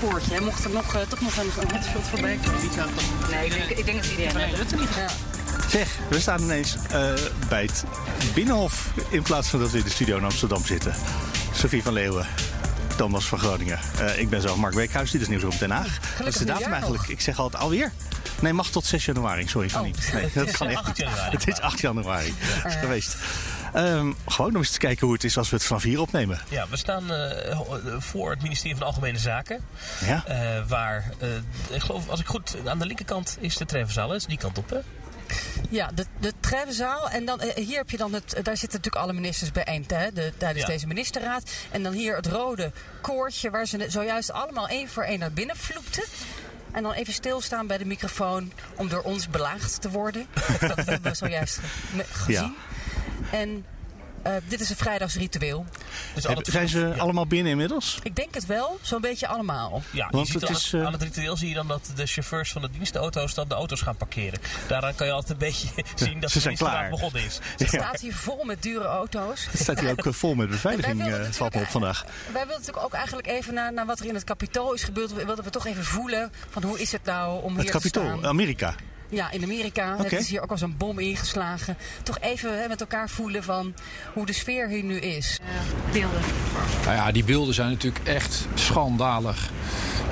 Poortje. Hij mocht er nog, eh, toch nog een, een hotshot voorbij komen. Nee, ik denk, ik denk dat iedereen vanuit Rutte niet ja. Zeg, we staan ineens eh, bij het Binnenhof in plaats van dat we in de studio in Amsterdam zitten. Sophie van Leeuwen, Thomas van Groningen. Eh, ik ben zelf Mark Weekhuis, dit is Nieuws op Den Haag. Wat is de datum eigenlijk? nog. Ik zeg altijd alweer. Nee, mag tot 6 januari. Sorry, kan Oh. niet. Nee, dat kan echt niet. Het is 8 januari. is geweest. Ehm, gewoon om eens te kijken hoe het is als we het vanaf hier opnemen. Ja, we staan eh, voor het ministerie van Algemene Zaken. Ja? eh, waar, eh, ik geloof, als ik goed, aan de linkerkant is de treinverzaal. Dat is die kant op, hè? Ja, de, de treinzaal. En dan, eh, hier heb je dan het. Daar zitten natuurlijk alle ministers bijeen hè, de, tijdens Ja. deze ministerraad. En dan hier het rode koordje waar ze zojuist allemaal één voor één naar binnen vloepten. En dan even stilstaan bij de microfoon om door ons belaagd te worden. dat hebben we zojuist gezien. En eh, dit is een vrijdagsritueel. Dus het- zijn ze ja. allemaal binnen inmiddels? Ik denk het wel, zo'n beetje allemaal. Ja, Want je ziet het aan, is, eh, aan het ritueel zie je dan dat de chauffeurs van de dienstauto's dan de auto's gaan parkeren. Daaraan kan je altijd een beetje zien dat Ze de zijn klaar. begonnen is. Het staat hier vol met dure auto's. Het staat hier ook eh, vol met beveiliging, eh, valt me op vandaag. Wij wilden natuurlijk ook eigenlijk even naar, naar wat er in het kapitool is gebeurd. We wilden we toch even voelen van hoe is het nou om Het hier te kapitool, staan. Amerika. Ja, in Amerika. Het is hier ook als een bom ingeslagen. Toch even hè, met elkaar voelen van hoe de sfeer hier nu is. beelden. Nou ja, die beelden zijn natuurlijk echt schandalig.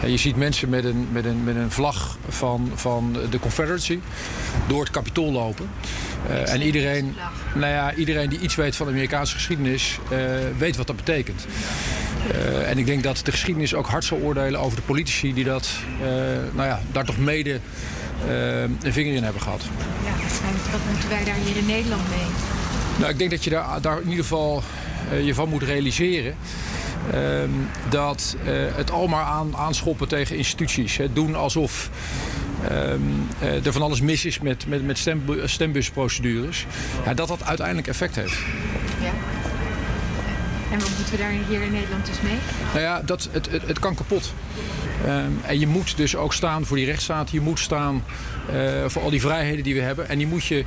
En Je ziet mensen met een, met een, met een vlag van, van de Confederacy door het kapitool lopen. Eh, en iedereen, nou ja, iedereen die iets weet van de Amerikaanse geschiedenis, eh, weet wat dat betekent. Eh, en ik denk dat de geschiedenis ook hard zal oordelen over de politici die dat, eh, nou ja, daar toch mede een vinger in hebben gehad. Ja, wat moeten wij daar hier in Nederland mee? Nou, ik denk dat je daar, daar in ieder geval eh, je van moet realiseren. ehm, dat eh, het allemaal aan, aanschoppen tegen instituties. Hè, doen alsof ehm, eh, er van alles mis is met, met, met stembu- stembusprocedures. Ja, dat dat uiteindelijk effect heeft. Ja. En wat moeten we daar hier in Nederland dus mee? Nou ja, dat, het, het, kan kapot. Ehm, en je moet dus ook staan voor die rechtsstaat. Je moet staan eh, voor al die vrijheden die we hebben. En die moet, je,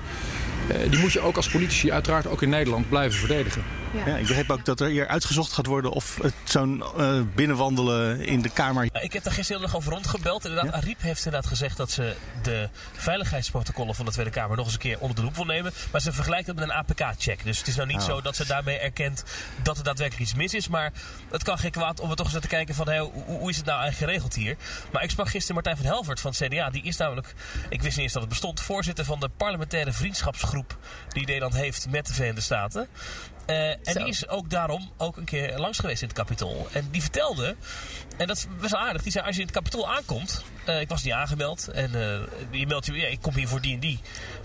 eh, die moet je ook als politici uiteraard ook in Nederland blijven verdedigen. Ja, ik begreep ook dat er hier uitgezocht gaat worden of het zo'n eh, binnenwandelen in de Kamer. Ik heb daar gisteren nog over rondgebeld. Inderdaad, Ariep heeft inderdaad gezegd dat ze de veiligheidsprotocollen van de Tweede Kamer nog eens een keer onder de loep wil nemen. Maar ze vergelijkt het met een APK-check. Dus het is nou niet Oh. zo dat ze daarmee erkent dat er daadwerkelijk iets mis is. Maar het kan geen kwaad om er toch eens naar te kijken van hey, hoe, hoe is het nou eigenlijk geregeld hier. Maar ik sprak gisteren Martijn van Helvert van het CDA. Die is namelijk, ik wist niet eens dat het bestond, voorzitter van de parlementaire vriendschapsgroep die Nederland heeft met de Verenigde Staten. Eh, en Zo. die is ook daarom ook een keer langs geweest in het kapitool. En die vertelde, en dat is best wel aardig, die zei als je in het kapitool aankomt, eh, ik was niet aangemeld en eh, je meldt je, ja, ik kom hier voor die en die.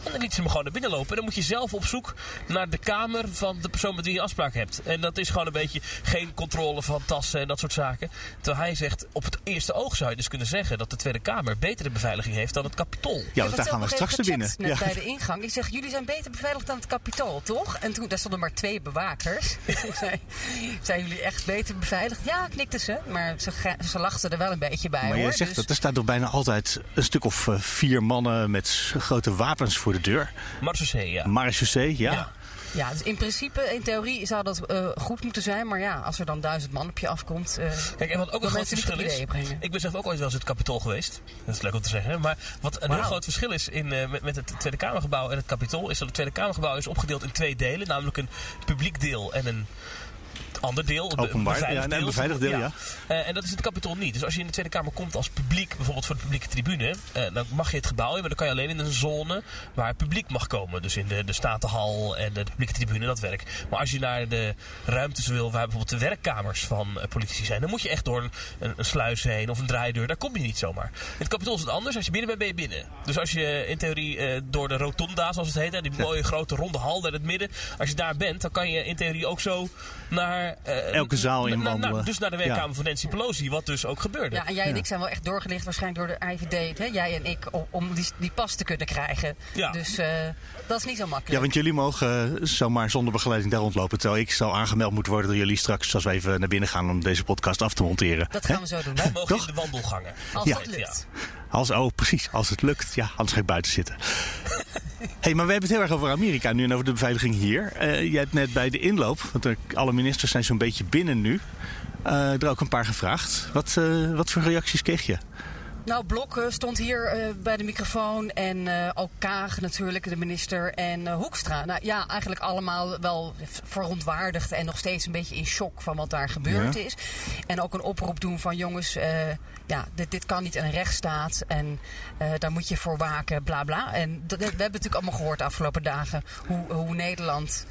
En dan liet ze me gewoon naar binnen lopen. En dan moet je zelf op zoek naar de kamer van de persoon met wie je afspraak hebt. En dat is gewoon een beetje geen controle van tassen en dat soort zaken. Terwijl hij zegt, op het eerste oog zou je dus kunnen zeggen dat de Tweede Kamer betere beveiliging heeft dan het kapitool. Ja, want heb daar gaan we straks naar binnen. Ja. Net bij de ingang. Ik zeg, jullie zijn beter beveiligd dan het kapitool, toch? En toen, daar stonden maar twee bewakers. zijn jullie echt beter beveiligd? Ja, knikten ze. Maar ze, ze lachten er wel een beetje bij, Maar hoor. je zegt Dus- dat er staat toch bijna altijd een stuk of eh, vier mannen met grote wapens voor de deur. Marseille, ja. Marechaussee, ja. Ja. Ja, dus in principe, in theorie zou dat eh, goed moeten zijn. Maar ja, als er dan duizend man op je afkomt... eh, Kijk, en wat ook een groot verschil is. Ik ben zelf ook ooit wel eens het kapitool geweest. Dat is leuk om te zeggen. Maar wat een heel groot verschil is in, eh, met, met het Tweede Kamergebouw en het kapitool. Is dat het Tweede Kamergebouw is opgedeeld in twee delen. Namelijk een publiek deel en een ander deel. Openbaar, beveiligd ja, en een beveiligd deel, ja. Eh, en dat is in het kapitool niet. Dus als je in de Tweede Kamer komt als publiek, bijvoorbeeld voor de publieke tribune. eh, dan mag je het gebouw in, maar dan kan je alleen in een zone waar het publiek mag komen. Dus in de, de Statenhal en de publieke tribune, dat werkt. Maar als je naar de ruimtes wil waar bijvoorbeeld de werkkamers van eh, politici zijn, dan moet je echt door een, een, een sluis heen of een draaideur. Daar kom je niet zomaar. In het kapitool is het anders. Als je binnen bent, ben je binnen. Dus als je in theorie door de rotonda, zoals het heet, die mooie grote ronde hal in het midden. Als je daar bent, dan kan je in theorie ook zo naar naar... eh, Elke zaal na- inwandelen. na- dus naar de werkkamer Ja. van Nancy Pelosi, wat dus ook gebeurde. Ja, en jij en Ja. ik zijn wel echt doorgelicht waarschijnlijk door de IVD. Hè? Jij en ik, om, om die, die pas te kunnen krijgen. Ja. Dus eh, dat is niet zo makkelijk. Ja, want jullie mogen eh, zomaar zonder begeleiding daar rondlopen. Terwijl ik zal aangemeld moeten worden door jullie straks als we even naar binnen gaan om deze podcast af te monteren. Dat gaan we zo doen. Wij mogen Toch? in de wandelgangen. Als Ja. dat lukt. Als, oh, precies. Als het lukt. Ja, anders ga ik buiten zitten. hey, maar we hebben het heel erg over Amerika nu en over de beveiliging hier. Eh jij hebt net bij de inloop, want er- alle ministers zijn zo'n beetje binnen nu, eh, er ook een paar gevraagd. Wat, eh, wat voor reacties kreeg je? Nou, Blok stond hier eh, bij de microfoon. En eh, ook Kaag natuurlijk, de minister. En eh, Hoekstra. Nou ja, eigenlijk allemaal wel verontwaardigd. En nog steeds een beetje in shock van wat daar gebeurd Ja. is. En ook een oproep doen van jongens, ja, dit, dit kan niet een rechtsstaat. En daar moet je voor waken, bla bla. En we hebben natuurlijk allemaal gehoord de afgelopen dagen. Hoe, hoe Nederland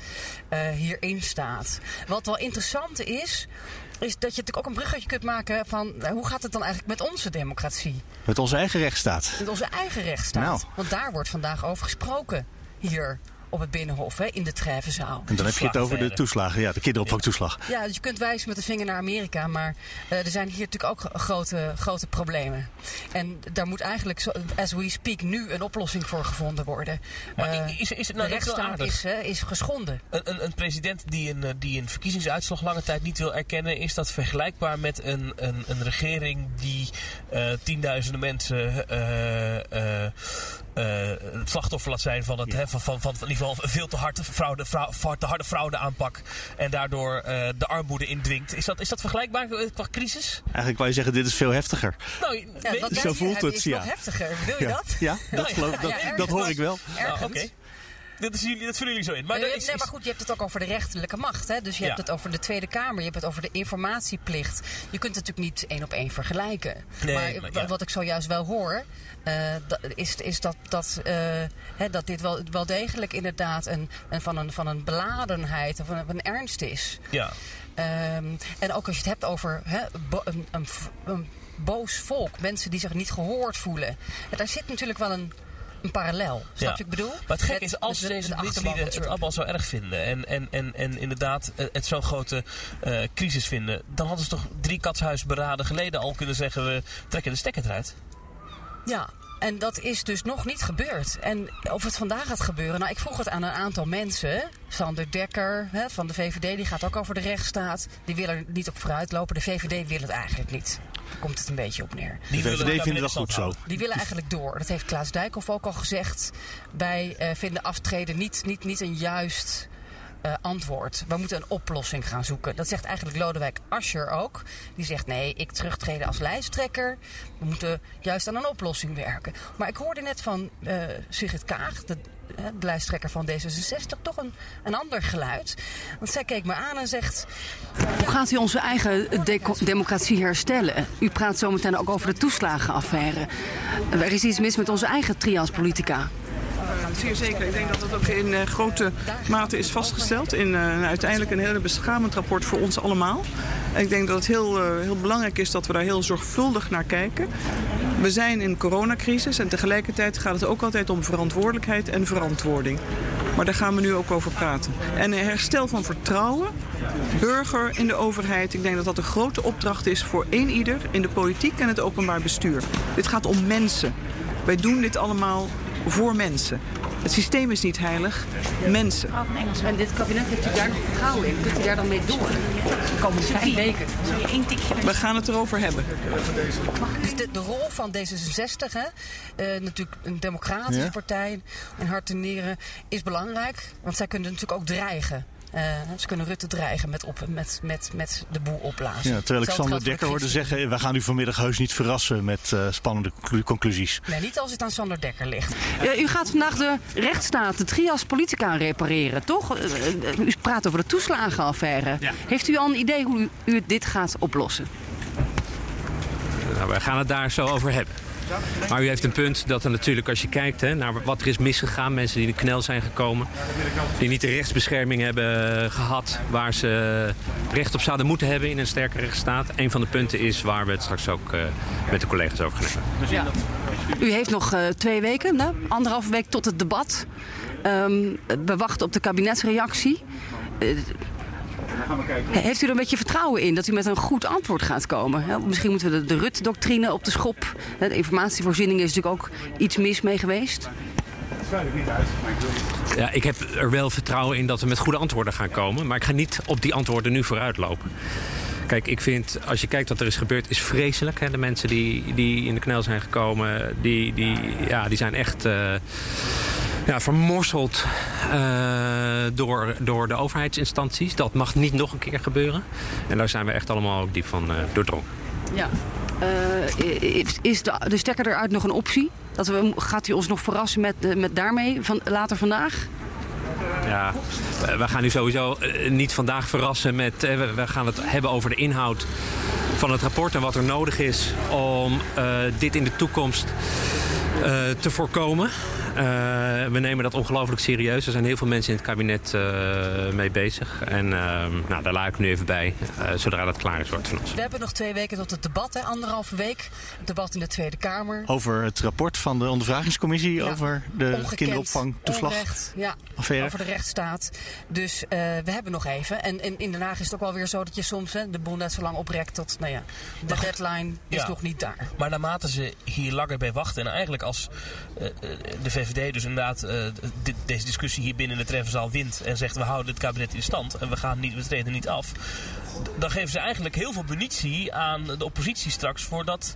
hierin staat. Wat wel interessant is... Is dat je natuurlijk ook een bruggetje kunt maken van eh, hoe gaat het dan eigenlijk met onze democratie? Met onze eigen rechtsstaat. Met onze eigen rechtsstaat. Nou. Want daar wordt vandaag over gesproken. Hier op het Binnenhof, hè, in de Treffenzaal. En dan heb je het over de toeslagen, ja, de kinderopvangtoeslag. Ja, dus je kunt wijzen met de vinger naar Amerika, maar eh, er zijn hier natuurlijk ook grote, grote problemen. En daar moet eigenlijk, as we speak, nu een oplossing voor gevonden worden. Maar Eh, is, is het de nou wel rechtsstaat is, is geschonden. Een, een, een president die een, eh, die een verkiezingsuitslag lange tijd niet wil erkennen, is dat vergelijkbaar met een, een, een regering die eh, tienduizenden mensen eh, eh, eh, het slachtoffer laat zijn van, het, hè, van, van, van, in ieder geval een veel te harde fraude, frau- fa- te harde fraudeaanpak en daardoor eh, de armoede indwingt. Is dat, is dat vergelijkbaar eh, qua crisis? Eigenlijk wou je zeggen, dit is veel heftiger. Nou, Ja, wat Zo voelt het, is ja. nog heftiger. Wil je Ja, dat? ja dat, geloof, dat, dat hoor ik wel. nou, oké. Dat, is jullie, dat vullen jullie zo in. Maar, Nee, is, nee, maar goed, je hebt het ook over de rechterlijke macht. Hè? Dus je Ja. hebt het over de Tweede Kamer, je hebt het over de informatieplicht. Je kunt het natuurlijk niet één op één vergelijken. Nee, maar maar wa- ja. wat ik zojuist wel hoor, eh, is, is dat, dat, eh, hè, dat dit wel, wel degelijk inderdaad een, een, van, een, van een beladenheid of een, een ernst is. ja. Ehm, en ook als je het hebt over hè, een, een, een boos volk, mensen die zich niet gehoord voelen. Daar zit natuurlijk wel een, een parallel. Snap je wat ik bedoel? Maar het Met- is, als deze de achterban bewindslieden van het allemaal zo erg vinden en, en, en, en inderdaad eh, het zo'n grote eh, crisis vinden, dan hadden ze toch drie katshuisberaden geleden al kunnen zeggen, we trekken de stekker eruit. Ja, en dat is dus nog niet gebeurd. En of het vandaag gaat gebeuren, nou, ik vroeg het aan een aantal mensen. Sander Dekker hè, van de VVD, die gaat ook over de rechtsstaat. Die wil er niet op vooruit lopen. De VVD wil het eigenlijk niet. Daar komt het een beetje op neer. Die VVD wel in goed zo. Die willen eigenlijk door. Dat heeft Klaas Dijkhoff ook al gezegd. Wij eh, vinden aftreden niet, niet, niet een juist eh, antwoord. We moeten een oplossing gaan zoeken. Dat zegt eigenlijk Lodewijk Asscher ook. Die zegt nee, ik terugtreden als lijsttrekker. We moeten juist aan een oplossing werken. Maar ik hoorde net van eh Sigrid Kaag, de, eh, de lijsttrekker van D66, toch een, een ander geluid. Want zij keek me aan en zegt... Hoe gaat u onze eigen democratie herstellen? U praat zometeen ook over de toeslagenaffaire. Er is iets mis met onze eigen trias politica. Zeer zeker. Ik denk dat dat ook in eh, grote mate is vastgesteld. In eh, uiteindelijk een hele beschamend rapport voor ons allemaal. Ik denk dat het heel, eh, heel belangrijk is dat we daar heel zorgvuldig naar kijken. We zijn in coronacrisis en tegelijkertijd gaat het ook altijd om verantwoordelijkheid en verantwoording. Maar daar gaan we nu ook over praten. En herstel van vertrouwen, burger in de overheid. Ik denk dat dat een grote opdracht is voor één ieder in de politiek en het openbaar bestuur. Dit gaat om mensen. Wij doen dit allemaal voor mensen. Het systeem is niet heilig, mensen. En dit kabinet heeft u daar nog vertrouwen in? Kunt u daar dan mee door? De komende vijf weken. We gaan het erover hebben. De, de rol van D66, hè, eh, natuurlijk een democratische Ja. partij in hart en nieren, is belangrijk. Want zij kunnen natuurlijk ook dreigen. Eh, ze kunnen Rutte dreigen met, op, met, met, met de boel opblazen. Ja, terwijl ik Sander Dekker de hoorde zeggen... we gaan u vanmiddag heus niet verrassen met eh, spannende clu- conclusies. Nee, niet als het aan Sander Dekker ligt. Ja, u gaat vandaag de rechtsstaat, de trias politica repareren, toch? Eh, U praat over de toeslagenaffaire. Heeft u al een idee hoe u, u dit gaat oplossen? Nou, wij gaan het daar zo over hebben. Maar u heeft een punt dat er natuurlijk, als je kijkt hè, naar wat er is misgegaan, mensen die in de knel zijn gekomen, die niet de rechtsbescherming hebben eh, gehad waar ze recht op zouden moeten hebben in een sterke rechtsstaat. Een van de punten is waar we het straks ook eh, met de collega's over gaan hebben. U heeft nog eh, twee weken, hè? anderhalve week tot het debat. Ehm, we wachten op de kabinetsreactie. Heeft u er een beetje vertrouwen in dat u met een goed antwoord gaat komen? Misschien moeten we de, de Rut-doctrine op de schop. De informatievoorziening is natuurlijk ook iets mis mee geweest. Ja, ik heb er wel vertrouwen in dat we met goede antwoorden gaan komen. Maar ik ga niet op die antwoorden nu vooruitlopen. Kijk, ik vind, als je kijkt wat er is gebeurd, is vreselijk. Hè? De mensen die, die in de knel zijn gekomen, die, die, ja, die zijn echt eh, ja, vermorseld eh, door, door de overheidsinstanties. Dat mag niet nog een keer gebeuren. En daar zijn we echt allemaal ook diep van eh, doordrongen. Ja. Eh, is de, de stekker eruit nog een optie? Dat we, gaat u ons nog verrassen met, met daarmee van, later vandaag? Ja, we- gaan u sowieso niet vandaag verrassen met. we- gaan het hebben over de inhoud van het rapport en wat er nodig is om dit in de toekomst te voorkomen. Eh, we nemen dat ongelooflijk serieus. Er zijn heel veel mensen in het kabinet eh, mee bezig. En eh, nou, daar laat ik nu even bij, eh, zodra dat klaar is, wordt van ons. We hebben nog twee weken tot het debat, hè, anderhalve week. Het debat in de Tweede Kamer. Over het rapport van de ondervragingscommissie Ja. over de kinderopvangtoeslag. onrecht, ja, affaire. over de rechtsstaat. Dus eh, we hebben nog even. En, en in Den Haag is het ook wel weer zo dat je soms hè, de boel net zo lang oprekt tot, nou ja, de deadline is Ja. nog niet daar. Maar naarmate ze hier langer bij wachten... en eigenlijk als eh, eh, de VVD dus inderdaad eh, deze discussie hier binnen de treffenzaal wint... en zegt we houden het kabinet in stand en we, gaan niet, we treden niet af... dan geven ze eigenlijk heel veel munitie aan de oppositie straks... voor dat,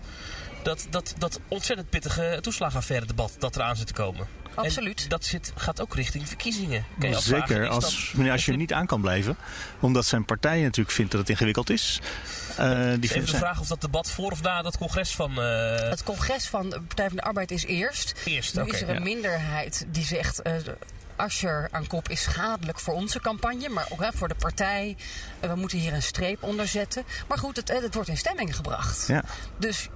dat, dat, dat ontzettend pittige toeslagaffaire debat dat eraan zit te komen. Absoluut. En dat zit, gaat ook richting verkiezingen. Kan je Zeker als dat- meneer Asscher niet aan kan blijven. Omdat zijn partij natuurlijk vindt dat het ingewikkeld is. Eh, die Even vindt de zijn- vraag of dat debat voor of na dat congres van... eh, Het congres van de Partij van de Arbeid is eerst. Eerst, nu oké, is er een ja. minderheid die zegt... eh Asscher aan kop is schadelijk voor onze campagne, maar ook hè, voor de partij. We moeten hier een streep onder zetten. Maar goed, het, het wordt in stemming gebracht. Ja. Dus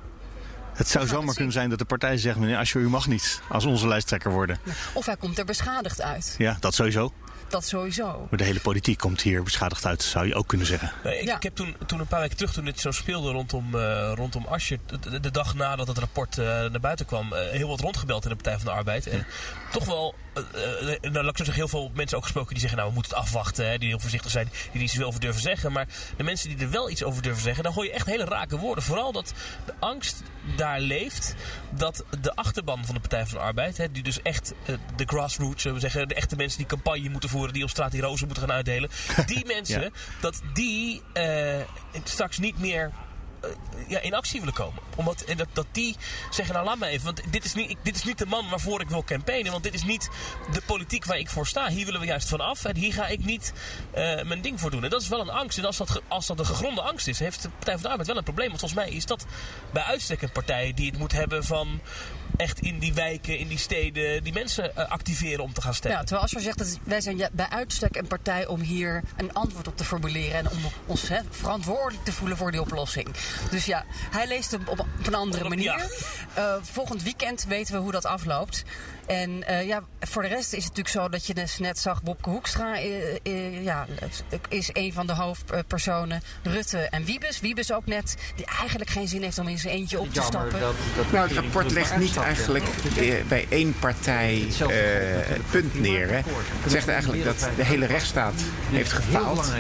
Het zou zomaar kunnen zijn dat de partij zegt: meneer Asscher, u mag niet als onze lijsttrekker worden. of hij komt er beschadigd uit. Ja, dat sowieso. Dat sowieso. Maar de hele politiek komt hier beschadigd uit, zou je ook kunnen zeggen. Nee, ik, ik heb toen, toen een paar weken terug, toen dit zo speelde rondom, eh rondom Asscher, de, dag nadat het rapport eh, naar buiten kwam, eh, heel wat rondgebeld in de Partij van de Arbeid. En toch wel, nou, laat ik zo zeggen, heel veel mensen ook gesproken die zeggen, nou we moeten het afwachten, hè, die heel voorzichtig zijn, die niet zoveel over durven zeggen. Maar de mensen die er wel iets over durven zeggen, dan hoor je echt hele rake woorden. Vooral dat de angst daar leeft dat de achterban van de Partij van de Arbeid, hè, die dus echt eh, de grassroots, zullen we zeggen, de echte mensen die campagne moeten voeren, die op straat die rozen moeten gaan uitdelen, die mensen, Ja. dat die eh, straks niet meer eh, ja, in actie willen komen. Omdat, en dat, dat die zeggen, nou laat me even, want dit is, niet, dit is niet de man waarvoor ik wil campaignen. Want dit is niet de politiek waar ik voor sta. Hier willen we juist van af en hier ga ik niet eh, mijn ding voor doen. En dat is wel een angst. En als dat, als dat een gegronde angst is, heeft de Partij van de Arbeid wel een probleem. Want volgens mij is dat bij uitstek een partij die het moet hebben van echt in die wijken, in die steden, die mensen eh, activeren om te gaan stemmen. Ja, terwijl Asscher zegt dat wij zijn bij uitstek een partij om hier een antwoord op te formuleren en om ons hè, verantwoordelijk te voelen voor die oplossing. Dus ja, hij leest hem op, op een andere manier. Ja. Eh, volgend weekend weten we hoe dat afloopt. En eh, ja, voor de rest is het natuurlijk zo dat je dus net zag, Bobke Hoekstra eh, eh, ja, is een van de hoofdpersonen. Rutte en Wiebes. Wiebes ook net, die eigenlijk geen zin heeft om in zijn eentje op te stappen. Nou, het rapport legt niet eigenlijk bij één partij eh, het punt neer. Hè. Het zegt eigenlijk dat de hele rechtsstaat heeft gefaald.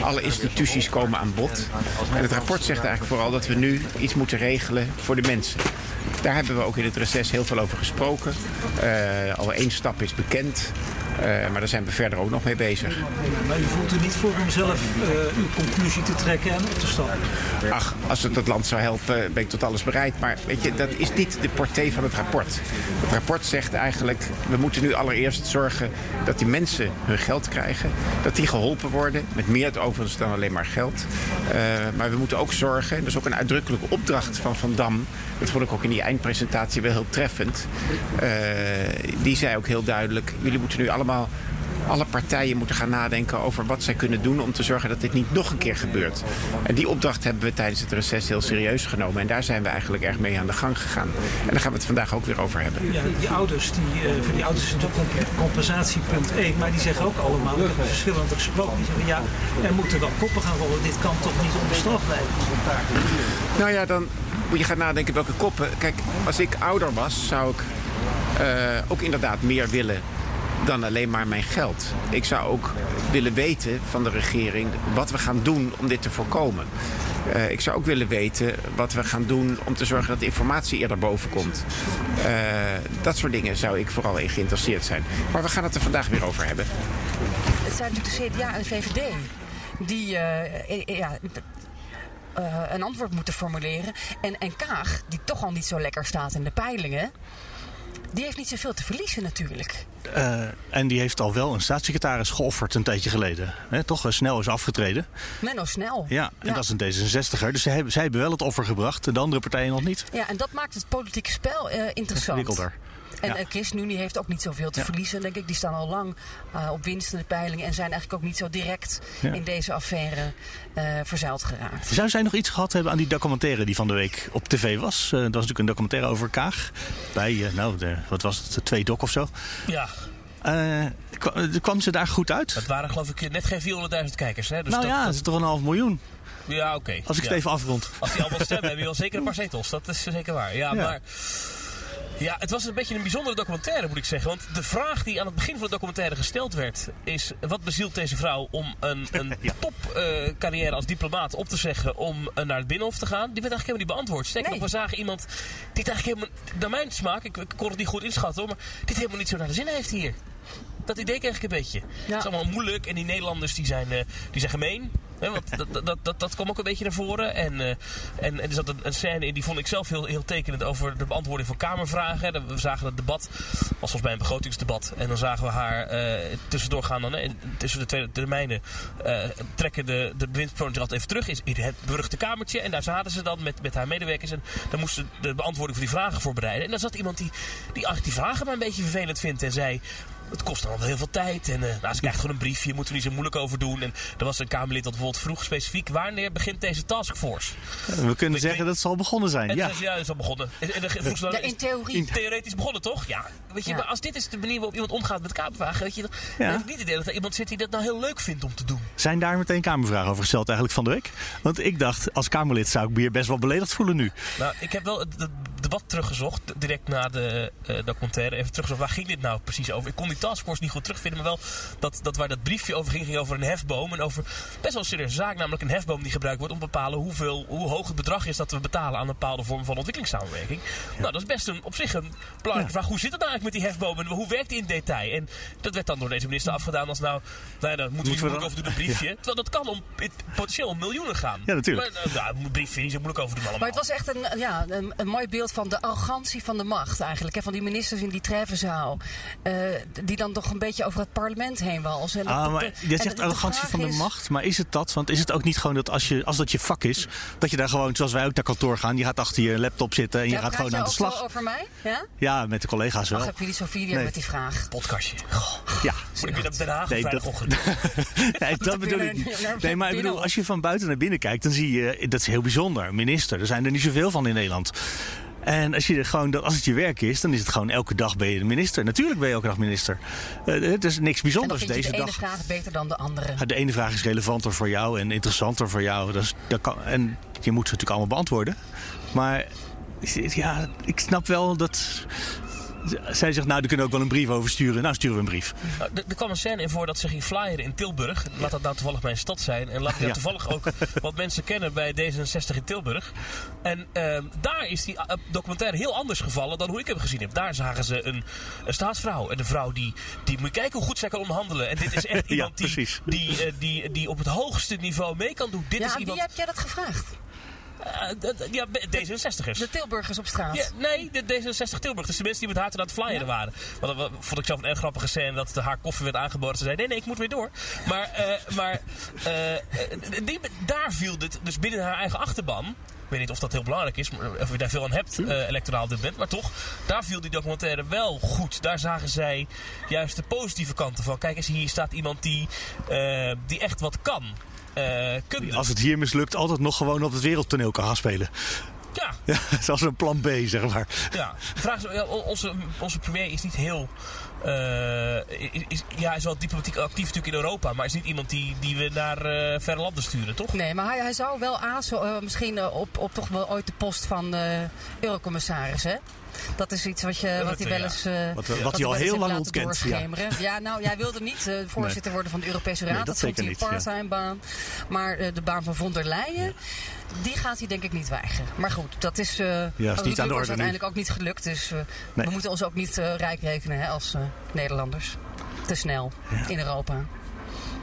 Alle instituties komen aan bod. En het rapport zegt eigenlijk vooral dat we nu iets moeten regelen voor de mensen. Daar hebben we ook in het reces heel veel over gesproken. Eh, al één stap is bekend. Eh, maar daar zijn we verder ook nog mee bezig. Maar u voelt u niet voor om zelf eh, uw conclusie te trekken en op te stappen? Ach, als het het land zou helpen, ben ik tot alles bereid. Maar weet je, dat is niet de portée van het rapport. Het rapport zegt eigenlijk, we moeten nu allereerst zorgen dat die mensen hun geld krijgen. Dat die geholpen worden, met meer overigens dan alleen maar geld. Eh, maar we moeten ook zorgen, en dat is ook een uitdrukkelijke opdracht van Van Dam. Dat vond ik ook in die eindpresentatie wel heel treffend. Eh, die zei ook heel duidelijk, jullie moeten nu allemaal alle partijen moeten gaan nadenken over wat zij kunnen doen om te zorgen dat dit niet nog een keer gebeurt. En die opdracht hebben we tijdens het reces heel serieus genomen. En daar zijn we eigenlijk erg mee aan de gang gegaan. En daar gaan we het vandaag ook weer over hebben. Ja, die ouders, die, eh, voor die ouders is natuurlijk comp- compensatie punt 1. Maar die zeggen ook allemaal, ik heb verschillende gesproken, die zeggen ja, er moeten wel koppen gaan rollen. Dit kan toch niet onbestraft blijven? Nou ja, dan moet je gaan nadenken welke koppen. Kijk, als ik ouder was, zou ik eh, ook inderdaad meer willen dan alleen maar mijn geld. Ik zou ook willen weten van de regering wat we gaan doen om dit te voorkomen. Uh, ik zou ook willen weten wat we gaan doen om te zorgen dat informatie eerder boven komt. Uh, dat soort dingen zou ik vooral in geïnteresseerd zijn. Maar we gaan het er vandaag weer over hebben. Het zijn natuurlijk de CDA en de VVD die uh, ja, een antwoord moeten formuleren. En, en Kaag, die toch al niet zo lekker staat in de peilingen die heeft niet zoveel te verliezen natuurlijk. Uh, en die heeft al wel een staatssecretaris geofferd een tijdje geleden. Toch snel is afgetreden. Menno Snel. Ja, en dat is een D66er. Dus zij hebben, zij hebben wel het offer gebracht en de andere partijen nog niet. Ja, en dat maakt het politieke spel uh, interessant. Ingewikkelder. En Ja. ja. ChristenUnie heeft ook niet zoveel te Ja. verliezen, denk ik. Die staan al lang uh, op winst in de peilingen en zijn eigenlijk ook niet zo direct Ja. in deze affaire uh, verzeild geraakt. Zou zij nog iets gehad hebben aan die documentaire die van de week op tv was? Eh, dat was natuurlijk een documentaire over Kaag. Bij, eh, nou, de, wat was het, de twee doc of zo. Ja, Eh, kwa- kwam ze daar goed uit? dat waren geloof ik net geen 400.000 kijkers. Hè? Dus nou dat, ja, dat is toch een half miljoen. Ja, oké. Als ik ja. het even afrond. Als die allemaal stemmen, heb je wel zeker een paar zetels. Dat is zeker waar. Ja, Ja. maar... Ja, het was een beetje een bijzondere documentaire, moet ik zeggen. Want de vraag die aan het begin van de documentaire gesteld werd... is, wat bezielt deze vrouw om een, een topcarrière als diplomaat op te zeggen... om eh, naar het Binnenhof te gaan? Die werd eigenlijk helemaal niet beantwoord. Sterker nog, we zagen iemand die het eigenlijk helemaal... Naar mijn smaak, ik, ik kon het niet goed inschatten, hoor... maar dit helemaal niet zo naar de zin heeft hier. Dat idee kreeg ik een beetje. Het is allemaal moeilijk en die Nederlanders die zijn, eh, die zijn gemeen. Want dat, dat, dat, dat, kwam ook een beetje naar voren. En, eh, en, en er zat een, een scène in, die vond ik zelf heel, heel tekenend over de beantwoording van Kamervragen. We zagen het debat, was volgens mij een begrotingsdebat. En dan zagen we haar eh, tussendoor gaan, dan, hè, tussen de twee termijnen, trekken de, de bewindspersonen altijd even terug. Is in het beruchte kamertje. En daar zaten ze dan met, met haar medewerkers. En dan moesten ze de beantwoording van die vragen voorbereiden. En dan zat iemand die, die die vragen maar een beetje vervelend vindt. En zei, het kost dan wel heel veel tijd. En eh, nou, ze krijgt gewoon een briefje, moeten we niet zo moeilijk over doen. En er was een Kamerlid dat bijvoorbeeld vroeg specifiek... wanneer begint deze taskforce? We kunnen zeggen dat ze al begonnen zijn. En Ja. dat is al begonnen. En, Ja, in theorie. Theoretisch begonnen, toch? Ja. Weet je, Ja. maar als dit is de manier waarop iemand omgaat met Kamervragen... weet je, dan, dan heb ik niet het idee dat er iemand zit die dat nou heel leuk vindt om te doen. Zijn daar meteen Kamervragen over gesteld eigenlijk van de week? Want ik dacht, als Kamerlid zou ik me hier best wel beledigd voelen nu. Nou, ik heb wel het, het debat teruggezocht, direct na de eh, documentaire. Even teruggezocht, waar ging dit nou precies over? Ik kon die taskforce niet goed terugvinden, maar wel dat, dat waar dat briefje over ging, ging over een hefboom. En over best wel een serieuze zaak, namelijk een hefboom die gebruikt wordt om te bepalen hoeveel, hoe hoog het bedrag is dat we betalen aan een bepaalde vorm van ontwikkelingssamenwerking. Nou, dat is best een, op zich een belangrijke vraag. Hoe zit het nou eigenlijk met die hefboom en hoe werkt die in detail? En dat werd dan door deze minister afgedaan als nou, nou ja, daar moeten we moeilijk dan- over doen, een briefje. Terwijl dat kan om potentieel om miljoenen gaan. Ja, natuurlijk. Maar, nou, een briefje, niet zo moeilijk over doen allemaal. Maar het was echt een, ja, een, een mooi beeld van de arrogantie van de macht eigenlijk. Hè, van die ministers in die treffenzaal. eh, die dan toch een beetje over het parlement heen walsen. En dat- Ah, maar je zegt de arrogantie van de is- macht, maar is het dat? Want is het ook niet gewoon dat als, je, als dat je vak is, dat je daar gewoon, zoals wij ook naar kantoor gaan, je gaat achter je laptop zitten en je gaat gewoon aan de slag. over mij? Ja? Ja, met de collega's wel. Ach, heb je die Sofie weer Nee. met die vraag? Podcastje. Ja. Moet ik weer naar Den Haag Nee, dat-? Nee, dat bedoel ik niet. Nee, maar ik bedoel, als je van buiten naar binnen kijkt, dan zie je, dat is heel bijzonder. Minister, er zijn er niet zoveel van in Nederland. En als, je gewoon, als het je werk is, dan is het gewoon elke dag ben je de minister. Natuurlijk ben je elke dag minister. Eh, het is niks bijzonders deze de ene dag. vraag beter dan de andere. De ene vraag is relevanter voor jou en interessanter voor jou. Dat is, dat kan, en je moet ze natuurlijk allemaal beantwoorden. Maar ja, ik snap wel dat. Zij zegt, nou, daar kunnen we ook wel een brief over sturen. Nou, sturen we een brief. Nou, er, er kwam een scène in voor dat ze ging flyeren in Tilburg. Laat dat nou toevallig mijn stad zijn. En laat ik Ja. toevallig ook wat mensen kennen bij D66 in Tilburg. En ehm, daar is die eh, documentaire heel anders gevallen dan hoe ik hem gezien heb. Daar zagen ze een, een staatsvrouw. En een vrouw die, die, moet kijken hoe goed zij kan onderhandelen. En dit is echt Ja, iemand die, eh, die, die op het hoogste niveau mee kan doen. Dit ja, is iemand... wie heb jij dat gevraagd? Eh, ja, D66'ers. De Tilburgers op straat. Ja, nee, de D66 Tilburg. Dus de mensen die met haar aan het flyeren waren. Want dat vond ik zelf een erg grappige scène dat haar koffie werd aangeboden. Ze zei, nee, nee, ik moet weer door. Maar, eh, maar eh, die, daar viel dit dus binnen haar eigen achterban. Ik weet niet of dat heel belangrijk is, maar of je daar veel aan hebt, eh, electoraal dit moment. Maar toch, daar viel die documentaire wel goed. Daar zagen zij juist de positieve kanten van. Kijk eens, hier staat iemand die, eh, die echt wat kan. Eh kunde. Als het hier mislukt, altijd nog gewoon op het wereldtoneel kan gaan spelen. Ja, Ja, zoals een plan B, zeg maar. Ja, de vraag is, onze, onze premier is niet heel. eh, is, is- ja, hij is wel diplomatiek actief natuurlijk in Europa, maar is niet iemand die, die we naar eh, verre landen sturen, toch? Nee, maar hij, hij zou wel azen, eh, misschien op, op toch wel ooit de post van eh, eurocommissaris, hè? Dat is iets wat, je, wat hij wel ja. eens... eh, Wat, eh, wat wat hij al heel lang ontkent, ja. Ja, nou, jij wilde niet eh, voorzitter worden van de Europese Raad. Nee, dat vond zeker hij een ja. baan. Maar eh, de baan van von der Leyen, die gaat hij denk ik niet weigeren. Maar goed, dat is, eh is niet aan de orde nu. uiteindelijk ook niet gelukt. Dus eh, Nee. we moeten ons ook niet eh, rijk rekenen hè, als eh, Nederlanders. Te snel in Europa.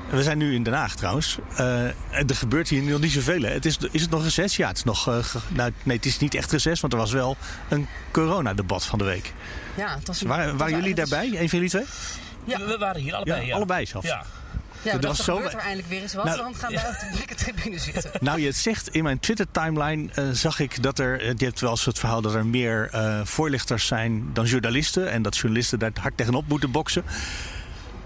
We zijn nu in Den Haag trouwens. Eh, er gebeurt hier nog niet zoveel. Hè? Het is, is het nog reces? Ja, het is nog. eh, nou, nee, het is niet echt reces, want er was wel een coronadebat van de week. Ja, het was een- Waren, het was- waren jullie daarbij? Een van jullie twee? Ja. We waren hier allebei. Ja, Ja, allebei zelfs. Ja. Ja, dat was er zo- gebeurt er eindelijk weer eens wat. Nou, dan gaan we op de blikken tribune zitten. Nou, je zegt, in mijn Twitter-timeline eh, zag ik dat er... je hebt wel eens het verhaal dat er meer eh, voorlichters zijn dan journalisten... en dat journalisten daar hard tegenop moeten boksen.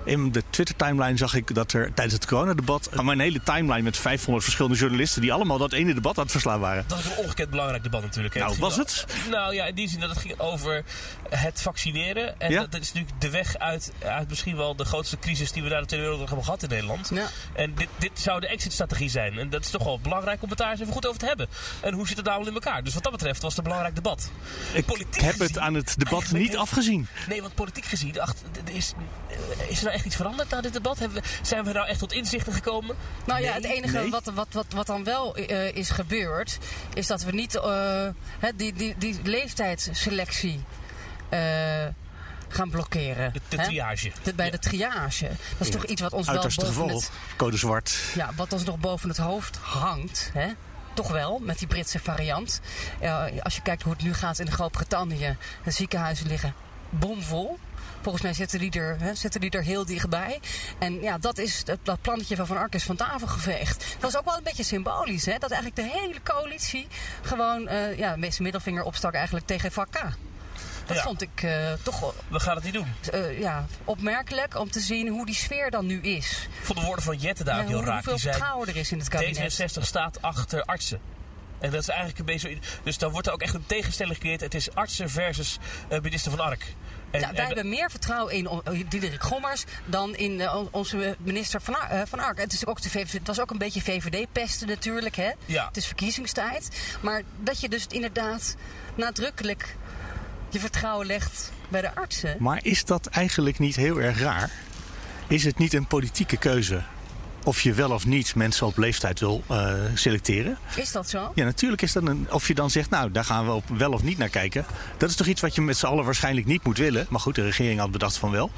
In de Twitter-timeline zag ik dat er tijdens het coronadebat... mijn hele timeline met 500 verschillende journalisten... die allemaal dat ene debat aan het verslaan waren. Dat is een ongekend belangrijk debat natuurlijk. hè. Nou, was het? Nou ja, in die zin dat het ging over het vaccineren. En Ja. dat, dat is natuurlijk de weg uit, uit misschien wel de grootste crisis die we daar de Tweede Wereldoorlog hebben gehad in Nederland. En dit, dit zou de exit-strategie zijn. En dat is toch wel belangrijk om het daar eens even goed over te hebben. En hoe zit het nou in elkaar? Dus wat dat betreft was het een belangrijk debat. Ik heb het aan het debat niet heeft- afgezien. Nee, want politiek gezien, ach, is, eh, is er nou echt iets veranderd na dit debat? Hebben we, zijn we nou echt tot inzichten gekomen? Nou ja, het enige Nee. wat, wat, wat, wat dan wel eh, is gebeurd, is dat we niet eh, hè, die, die, die leeftijdsselectie eh, gaan blokkeren. De triage. De- bij de triage. Dat is toch iets wat ons wel boven geval, het, code zwart. ja, wat ons nog boven het hoofd hangt. Hè? Toch wel, met die Britse variant. Eh, als je kijkt hoe het nu gaat in Groot-Brittannië. De ziekenhuizen liggen bomvol. Volgens mij zitten die er, hè, zitten die er heel dichtbij. En ja, dat, is, dat, dat plannetje van Van Ark is van tafel geveegd. Dat was ook wel een beetje symbolisch. Hè? Dat eigenlijk de hele coalitie gewoon eh ja, met zijn middelvinger opstak eigenlijk tegen VK. Dat Ja. vond ik eh, toch wel We gaan het niet doen. eh, ja, opmerkelijk om te zien hoe die sfeer dan nu is. Ik vond de woorden van Jette daar Ja, heel hoe- raar. hoeveel Die zei, vertrouwen er is in het kabinet. D66 staat achter artsen. En dat is eigenlijk een beetje. Dus dan wordt er ook echt een tegenstelling gecreëerd. Het is artsen versus minister van Ark. En, Ja, wij en- hebben meer vertrouwen in Diederik Gommers dan in eh, onze minister van, Ar- eh, van Ark. Het, is ook de VVD, het was ook een beetje VVD-pesten natuurlijk. Hè? Ja. Het is verkiezingstijd. Maar dat je dus inderdaad nadrukkelijk je vertrouwen legt bij de artsen. Maar is dat eigenlijk niet heel erg raar? Is het niet een politieke keuze of je wel of niet mensen op leeftijd wil eh, selecteren? Is dat zo? Ja, natuurlijk is dat een. Of je dan zegt, nou, daar gaan we op wel of niet naar kijken. Dat is toch iets wat je met z'n allen waarschijnlijk niet moet willen. Maar goed, de regering had bedacht van wel.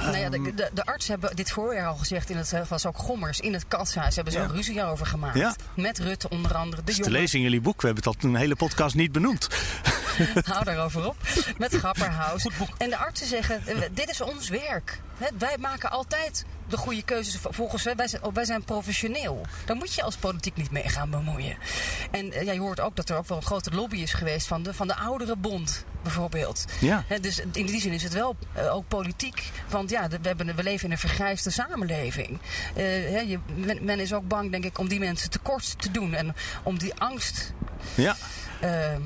Nou ja, de, de, de artsen hebben dit voorjaar al gezegd, in het, eh, was ook Gommers, in het katshuis hebben ze Ja. ruzie over gemaakt. Ja. Met Rutte onder andere. De te lezen in jullie boek. We hebben het al een hele podcast niet benoemd. Hou daarover op. Met Grapperhaus. En de artsen zeggen, eh, dit is ons werk. Wij maken altijd de goede keuzes volgens wij zijn, wij zijn professioneel. Daar moet je als politiek niet mee gaan bemoeien. En eh, ja, je hoort ook dat er ook wel een grote lobby is geweest van de, van de oudere bond bijvoorbeeld. Ja. Hè, dus in die zin is het wel eh, ook politiek. Want ja, we, hebben, we leven in een vergrijsde samenleving. Eh, hè, je, men, men is ook bang, denk ik, om die mensen tekort te doen. En om die angst Ja. ehm,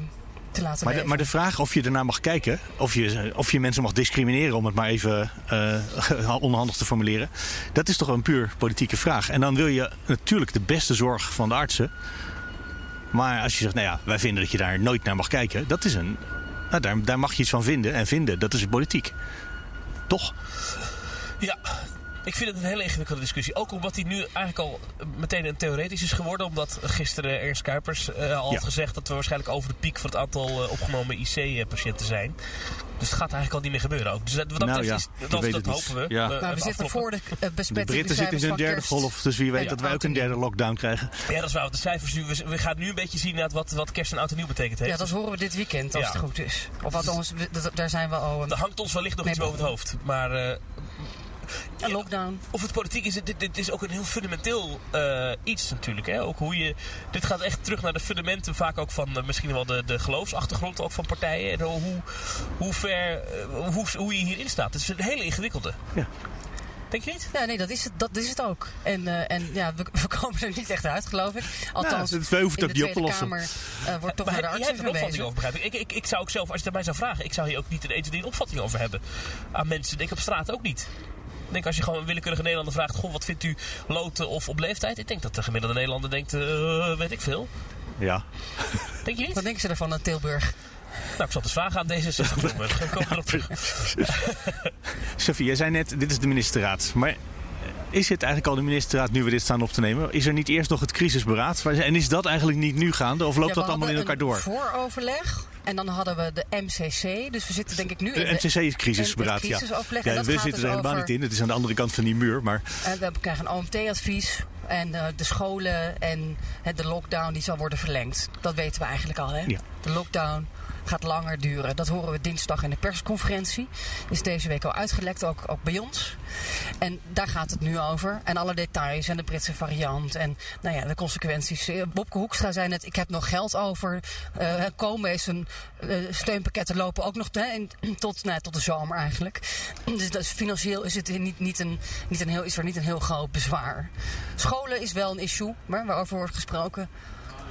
te laten Maar de, maar de vraag of je ernaar mag kijken, of je, of je mensen mag discrimineren, om het maar even eh, onhandig te formuleren, dat is toch een puur politieke vraag. En dan wil je natuurlijk de beste zorg van de artsen. Maar als je zegt, nou ja, wij vinden dat je daar nooit naar mag kijken, dat is een. Nou, daar, daar mag je iets van vinden. En vinden, dat is politiek. Toch? Ja, ik vind het een hele ingewikkelde discussie. Ook omdat die nu eigenlijk al meteen een theoretisch is geworden. Omdat gisteren Ernst Kuipers eh, al Ja. had gezegd dat we waarschijnlijk over de piek van het aantal eh, opgenomen IC-patiënten zijn. Dus het gaat eigenlijk al niet meer gebeuren ook. Dus dat, wat dat Nou ja, is, dat, hopen we. Ja. Eh, Maar we even zitten voor de uh, De besmettingscijfers Britten zitten in hun derde golf, dus wie weet Ja, dat wij ook een derde lockdown krijgen. Ja, dat is waar. De cijfers nu, we, we gaan nu een beetje zien naar wat, wat kerst en oud en nieuw betekent heeft. Ja, dat horen we dit weekend, als Ja. het goed is. Of althans, we- dat- daar zijn we al... Er hangt ons wellicht nog Nee, iets boven het hoofd. Maar eh, Een lockdown. Of het politiek is, dit, dit is ook een heel fundamenteel eh, iets natuurlijk. Hè? Ook hoe je, dit gaat echt terug naar de fundamenten, vaak ook van eh, misschien wel de, de geloofsachtergrond ook van partijen. En hoe, hoe ver, eh, hoe, hoe je hierin staat. Het is een hele ingewikkelde. Ja. Denk je niet? Ja, nee, dat is het, dat is het ook. En, eh, en ja, we, we komen er niet echt uit, geloof ik. Althans, Nou, het in ook de niet op te Tweede lossen. Kamer eh, wordt toch Maar naar de jij hebt er een opvatting over, begrijp ik. Ik, ik. ik zou ook zelf, als je het mij zou vragen, ik zou hier ook niet een 1, 2, 3 opvatting over hebben. Aan mensen, denk ik op straat ook niet. Ik denk als je gewoon een willekeurige Nederlander vraagt, goh, wat vindt u loten of op leeftijd? Ik denk dat de gemiddelde Nederlander denkt, eh, weet ik veel. Ja. Denk je niet? Wat denken ze ervan aan Tilburg? Nou, ik zal het eens vragen aan D66. We komen erop terug. Sophie, jij zei net, dit is de ministerraad. Maar is het eigenlijk al de ministerraad nu we dit staan op te nemen? Is er niet eerst nog het crisisberaad? En is dat eigenlijk niet nu gaande? Of loopt Ja, dat allemaal in elkaar door? een vooroverleg. En dan hadden we de MCC. Dus we zitten denk ik nu in De MCC is crisisberaad, ja. ja we zitten dus er helemaal over- niet in. Het is aan de andere kant van die muur. Maar En we krijgen een OMT-advies. En eh, de scholen en eh, de lockdown die zal worden verlengd. Dat weten we eigenlijk al. Hè? Ja. De lockdown gaat langer duren. Dat horen we dinsdag in de persconferentie. Is deze week al uitgelekt, ook, ook bij ons. En daar gaat het nu over. En alle details en de Britse variant. En nou ja, de consequenties. Eh, Bobke Hoekstra zei net, ik heb nog geld over. Eh komen is een eh, steunpakketten lopen ook nog tot, nou, tot de zomer eigenlijk. Dus, dus financieel is het niet, niet, een, niet een heel, is er niet een heel groot bezwaar. Scholen is wel een issue, maar waarover wordt gesproken.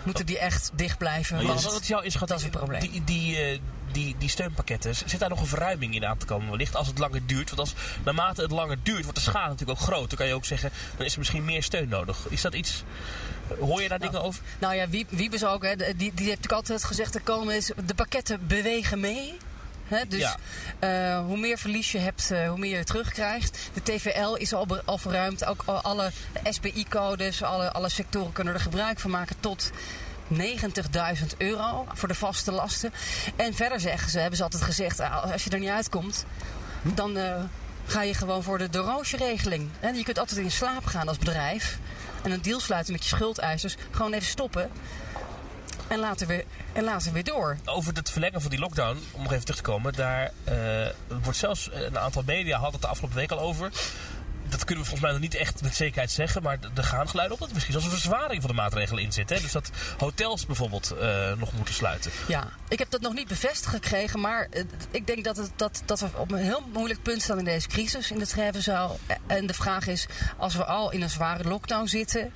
Moeten die echt dicht blijven? Maar want is jouw inschatting? dat is het probleem. Die, die, eh, die, die steunpakketten, zit daar nog een verruiming in aan te komen wellicht als het langer duurt? Want als, naarmate het langer duurt, wordt de schade natuurlijk ook groot. Dan kan je ook zeggen, dan is er misschien meer steun nodig. Is dat iets, hoor je daar dingen over? Nou ja, Wiebes ook, hè, die, die heeft natuurlijk altijd gezegd: er komen is, de pakketten bewegen mee. Hè, dus Ja. eh, hoe meer verlies je hebt, eh, hoe meer je terugkrijgt. De TVL is al, al verruimd. Ook al- alle SPI-codes, alle, alle sectoren kunnen er gebruik van maken tot 90.000 euro voor de vaste lasten. En verder zeggen ze, hebben ze altijd gezegd, ah, als je er niet uitkomt, dan eh, ga je gewoon voor de doorroosje-regeling. En je kunt altijd in slaap gaan als bedrijf en een deal sluiten met je schuldeisers. Gewoon even stoppen en later weer, en later weer door. Over het verlengen van die lockdown, om nog even terug te komen, daar eh, wordt zelfs een aantal media had het de afgelopen week al over. Dat kunnen we volgens mij nog niet echt met zekerheid zeggen, maar er gaan geluiden op dat er misschien zelfs een verzwaring van de maatregelen in zit. Hè? Dus dat hotels bijvoorbeeld eh, nog moeten sluiten. Ja, ik heb dat nog niet bevestigd gekregen, maar eh, ik denk dat, het, dat, dat we op een heel moeilijk punt staan in deze crisis in de treffenzaal. En de vraag is, als we al in een zware lockdown zitten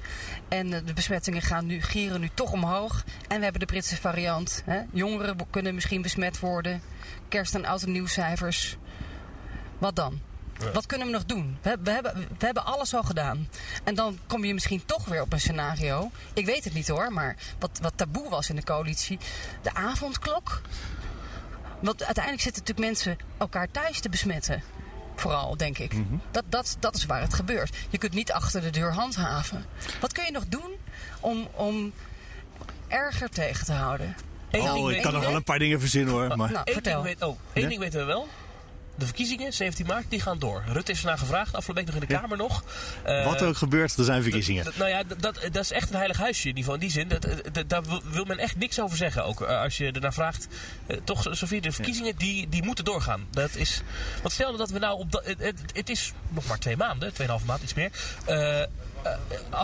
en eh, de besmettingen gaan nu, gieren nu toch omhoog en we hebben de Britse variant, hè, jongeren kunnen misschien besmet worden, kerst- en oud nieuwscijfers, wat dan? Wat kunnen we nog doen? We, we, hebben, we hebben alles al gedaan. En dan kom je misschien toch weer op een scenario. Ik weet het niet hoor, maar wat, wat taboe was in de coalitie. De avondklok. Want uiteindelijk zitten natuurlijk mensen elkaar thuis te besmetten. Vooral, denk ik. dat, dat, dat is waar het gebeurt. Je kunt niet achter de deur handhaven. Wat kun je nog doen om, om erger tegen te houden? oh, ik kan nog wel een paar dingen verzinnen hoor. Maar... Nou, Eén vertel. ding, weet, oh, één Ja? ding weten we wel. De verkiezingen, 17 maart, die gaan door. Rutte is ernaar gevraagd, afgelopen week nog in de Kamer nog. Eh, Wat er ook gebeurt, er zijn verkiezingen. Nou ja, dat, dat is echt een heilig huisje in ieder geval. In die zin, dat, dat- daar wil- men echt niks over zeggen. Ook eh, als je ernaar vraagt. Eh, toch, Sofie, de verkiezingen die, die moeten doorgaan. Dat is, want stel dat we nou op. dat- Het, het, is nog maar twee maanden, tweeënhalve maand, iets meer. Eh, eh,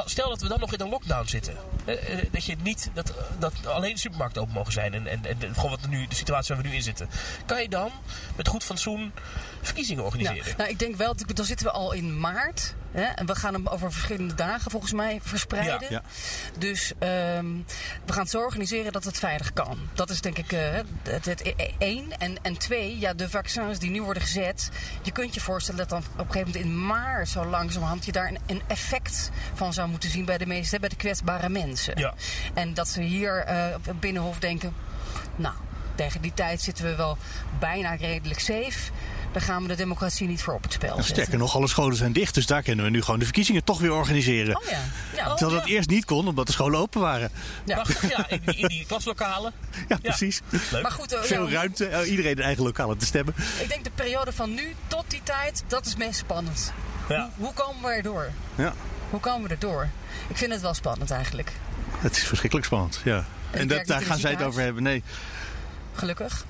stel dat we dan nog in een lockdown zitten. Eh, eh, dat je niet dat, dat alleen de supermarkten open mogen zijn. En, en, en gewoon wat nu, de situatie waar we nu in zitten. Kan je dan met goed fatsoen verkiezingen organiseren? Nou, nou, ik denk wel, dan zitten we al in maart. Hè, en we gaan hem over verschillende dagen volgens mij verspreiden. Ja. Ja. Dus ehm, we gaan het zo organiseren dat het veilig kan. Dat is denk ik eh, het, het e- één. En, en twee, ja, de vaccins die nu worden gezet. Je kunt je voorstellen dat dan op een gegeven moment in maart zo langzamerhand je daar een, een effect van zou moeten zien bij de meeste, bij de kwetsbare mensen. Ja. En dat ze hier eh, op het Binnenhof denken, nou, tegen die tijd zitten we wel bijna redelijk safe. Daar gaan we de democratie niet voor op het spel En sterker nog, alle scholen zijn dicht, dus daar kunnen we nu gewoon de verkiezingen toch weer organiseren. Oh ja. ja. Terwijl dat eerst niet kon, omdat de scholen open waren. Ja. Prachtig, ja, in die, in die klaslokalen. Ja, precies. Leuk. Maar goed, eh, Veel ruimte, eh, iedereen een eigen lokalen te stemmen. ik denk de periode van nu tot die tijd, dat is meest spannend. Ja. Hoe komen we erdoor? Ja, Hoe komen we erdoor? Ik vind het wel spannend eigenlijk. het is verschrikkelijk spannend. Ja. En werk dat, daar in gaan zij het over hebben. Nee, Gelukkig.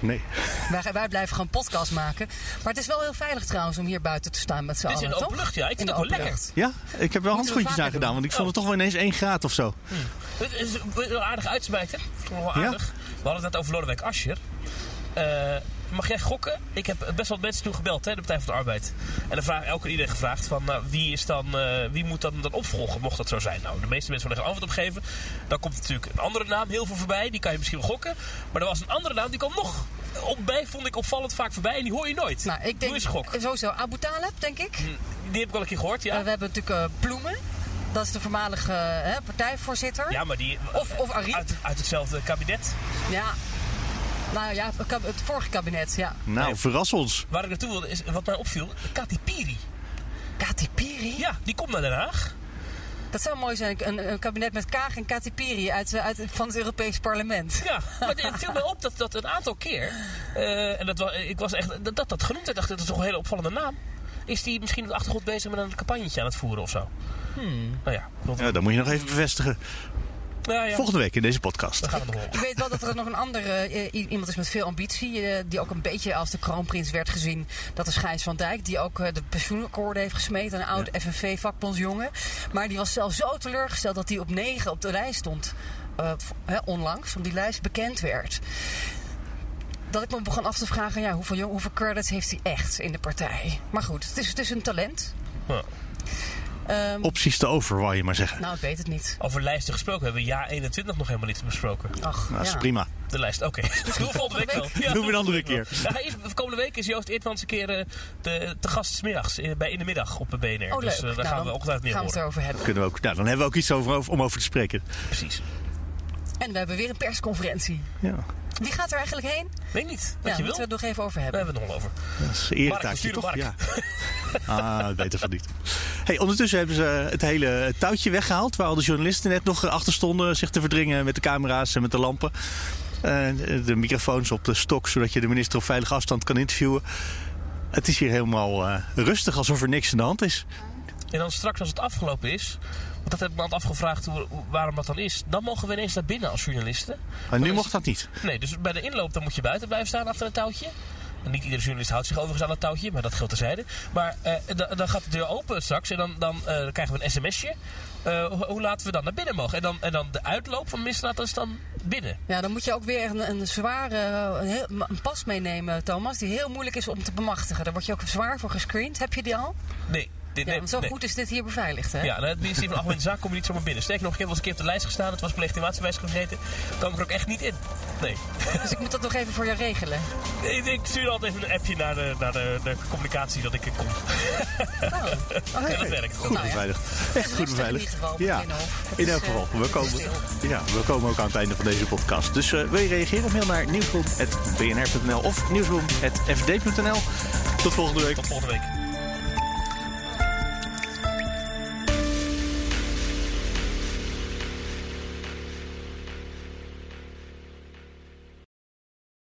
Nee. Wij, wij blijven gewoon podcast maken. Maar het is wel heel veilig trouwens om hier buiten te staan met z'n Dit is allen, in de open lucht, ja. Ik In vind de het wel open lekker. lucht. Ja, ik heb wel handschoentjes vaker aangedaan, doen. want ik vond het toch wel ineens 1 graad of zo. Het is wel aardig uitsmijten. Wel Ja. aardig. We hadden het net over Lodewijk Asscher. Eh, mag jij gokken? Ik heb best wel mensen toen gebeld, hè, de Partij van de Arbeid. En dan vraag elke iedereen gevraagd van nou, wie, is dan, eh, wie moet dan, dan opvolgen, mocht dat zo zijn. Nou, de meeste mensen willen er antwoord op geven. Dan komt natuurlijk een andere naam heel veel voorbij, die kan je misschien wel gokken. Maar er was een andere naam, die kwam nog op bij, vond ik opvallend vaak voorbij. En die hoor je nooit. Nou, ik Doe denk eens gok. sowieso Abu Talib, denk ik. Die heb ik al een keer gehoord, ja. Eh, we hebben natuurlijk eh, Ploemen. Dat is de voormalige eh, partijvoorzitter. ja, maar die Of, of Ariep. uit, uit hetzelfde kabinet. Ja, Nou ja, het vorige kabinet, ja. Nou, verras ons. Waar ik naartoe wilde is, wat mij opviel, Kati Piri. Kati Piri? Ja, die komt naar Den Haag. Dat zou mooi zijn, een, een kabinet met Kaag en Kati Piri uit, eh, uit, van het Europees Parlement. Ja, maar het viel mij op dat, dat een aantal keer, eh, en dat, wa- ik was echt, dat dat, dat genoemd werd, dacht ik, dat is toch een hele opvallende naam. Is die misschien op de achtergrond bezig met een campagnetje aan het voeren of zo? Hmm. Nou ja, dat- Ja, dat moet je nog even bevestigen. Ja, ja. Volgende week in deze podcast. Gaan we nog horen. Ik weet wel dat er nog een andere eh, iemand is met veel ambitie. eh, die ook een beetje als de kroonprins werd gezien. Dat is Gijs van Dijk. Die ook eh, de pensioenakkoorden heeft gesmeten. Een oude FNV-vakbondsjongen. Maar die was zelf zo teleurgesteld dat hij op 9 op de lijst stond. eh, onlangs, omdat die lijst bekend werd. Dat ik me begon af te vragen, ja, hoeveel, jong, hoeveel credits heeft hij echt in de partij? Maar goed, het is, het is een talent. Ja. Ehm, Opties te over, wou je maar zeggen. nou, ik weet het niet. Over lijsten gesproken, hebben we jaar 21 nog helemaal niet besproken. Ach, Nou, dat is ja. prima. De lijst, oké. Doen we volgende week wel. Ja, Doen we een andere keer. Ja, hij is- de komende week is Joost Eertmans een keer eh, de, te gast 's middags in, bij in de middag op de BNR. Oh, dus leuk. eh, daar Nou, gaan we dan ongetwijfeld meer gaan we het erover hebben. Kunnen we ook, nou, dan hebben we ook iets over, over- om over te spreken. Precies. En we hebben weer een persconferentie. Ja, Wie gaat er eigenlijk heen? Weet niet. Ja, Wat je wil? moeten we het nog even over Daar hebben. hebben we het nog wel over. dat is een eretaakje, toch? Mark. Ja. Ah, beter van niet. Hey, ondertussen hebben ze het hele touwtje weggehaald... waar al de journalisten net nog achter stonden... zich te verdringen met de camera's en met de lampen. Eh, de microfoons op de stok... zodat je de minister op veilige afstand kan interviewen. Het is hier helemaal eh, rustig, alsof er niks aan de hand is. En dan straks als het afgelopen is, want dat heb ik me altijd afgevraagd hoe, waarom dat dan is. Dan mogen we ineens naar binnen als journalisten. Maar nu is- mocht dat niet. Nee, dus bij de inloop dan moet je buiten blijven staan achter een touwtje. En niet iedere journalist houdt zich overigens aan dat touwtje, maar dat geldt terzijde. Maar eh, da- dan gaat de deur open straks en dan, dan eh, krijgen we een sms'je. Eh, hoe, hoe laten we dan naar binnen mogen? En dan, en dan de uitloop van misdaad is dan binnen. Ja, dan moet je ook weer een, een zware een, heel- een pas meenemen, Thomas, die heel moeilijk is om te bemachtigen. Daar word je ook zwaar voor gescreend. Heb je die al? Nee. Dit, Ja, nee, want zo nee. goed is dit hier beveiligd, hè? Ja, nou, het ministerie van Algemene Zaken kom je niet zomaar binnen. Sterker nog, ik heb wel eens een keer op de lijst gestaan. Het was op legitimatiewijs vergeten. kwam ik er ook echt niet in. Nee. Dus ik moet dat nog even voor jou regelen. Ik, ik stuur altijd even een appje naar de, naar de, de communicatie dat ik er kom. Oh, Ja, dat werkt. Goed Nou ja. beveiligd. Echt goed rustig in beveiligd. ieder geval op Ja, in elk eh, geval. We komen, ja, we komen ook aan het einde van deze podcast. Dus eh, wil je reageren? Mail naar nieuwsroom.bnr.nl of nieuwsroom.fd.nl. Tot volgende week. Tot volgende week.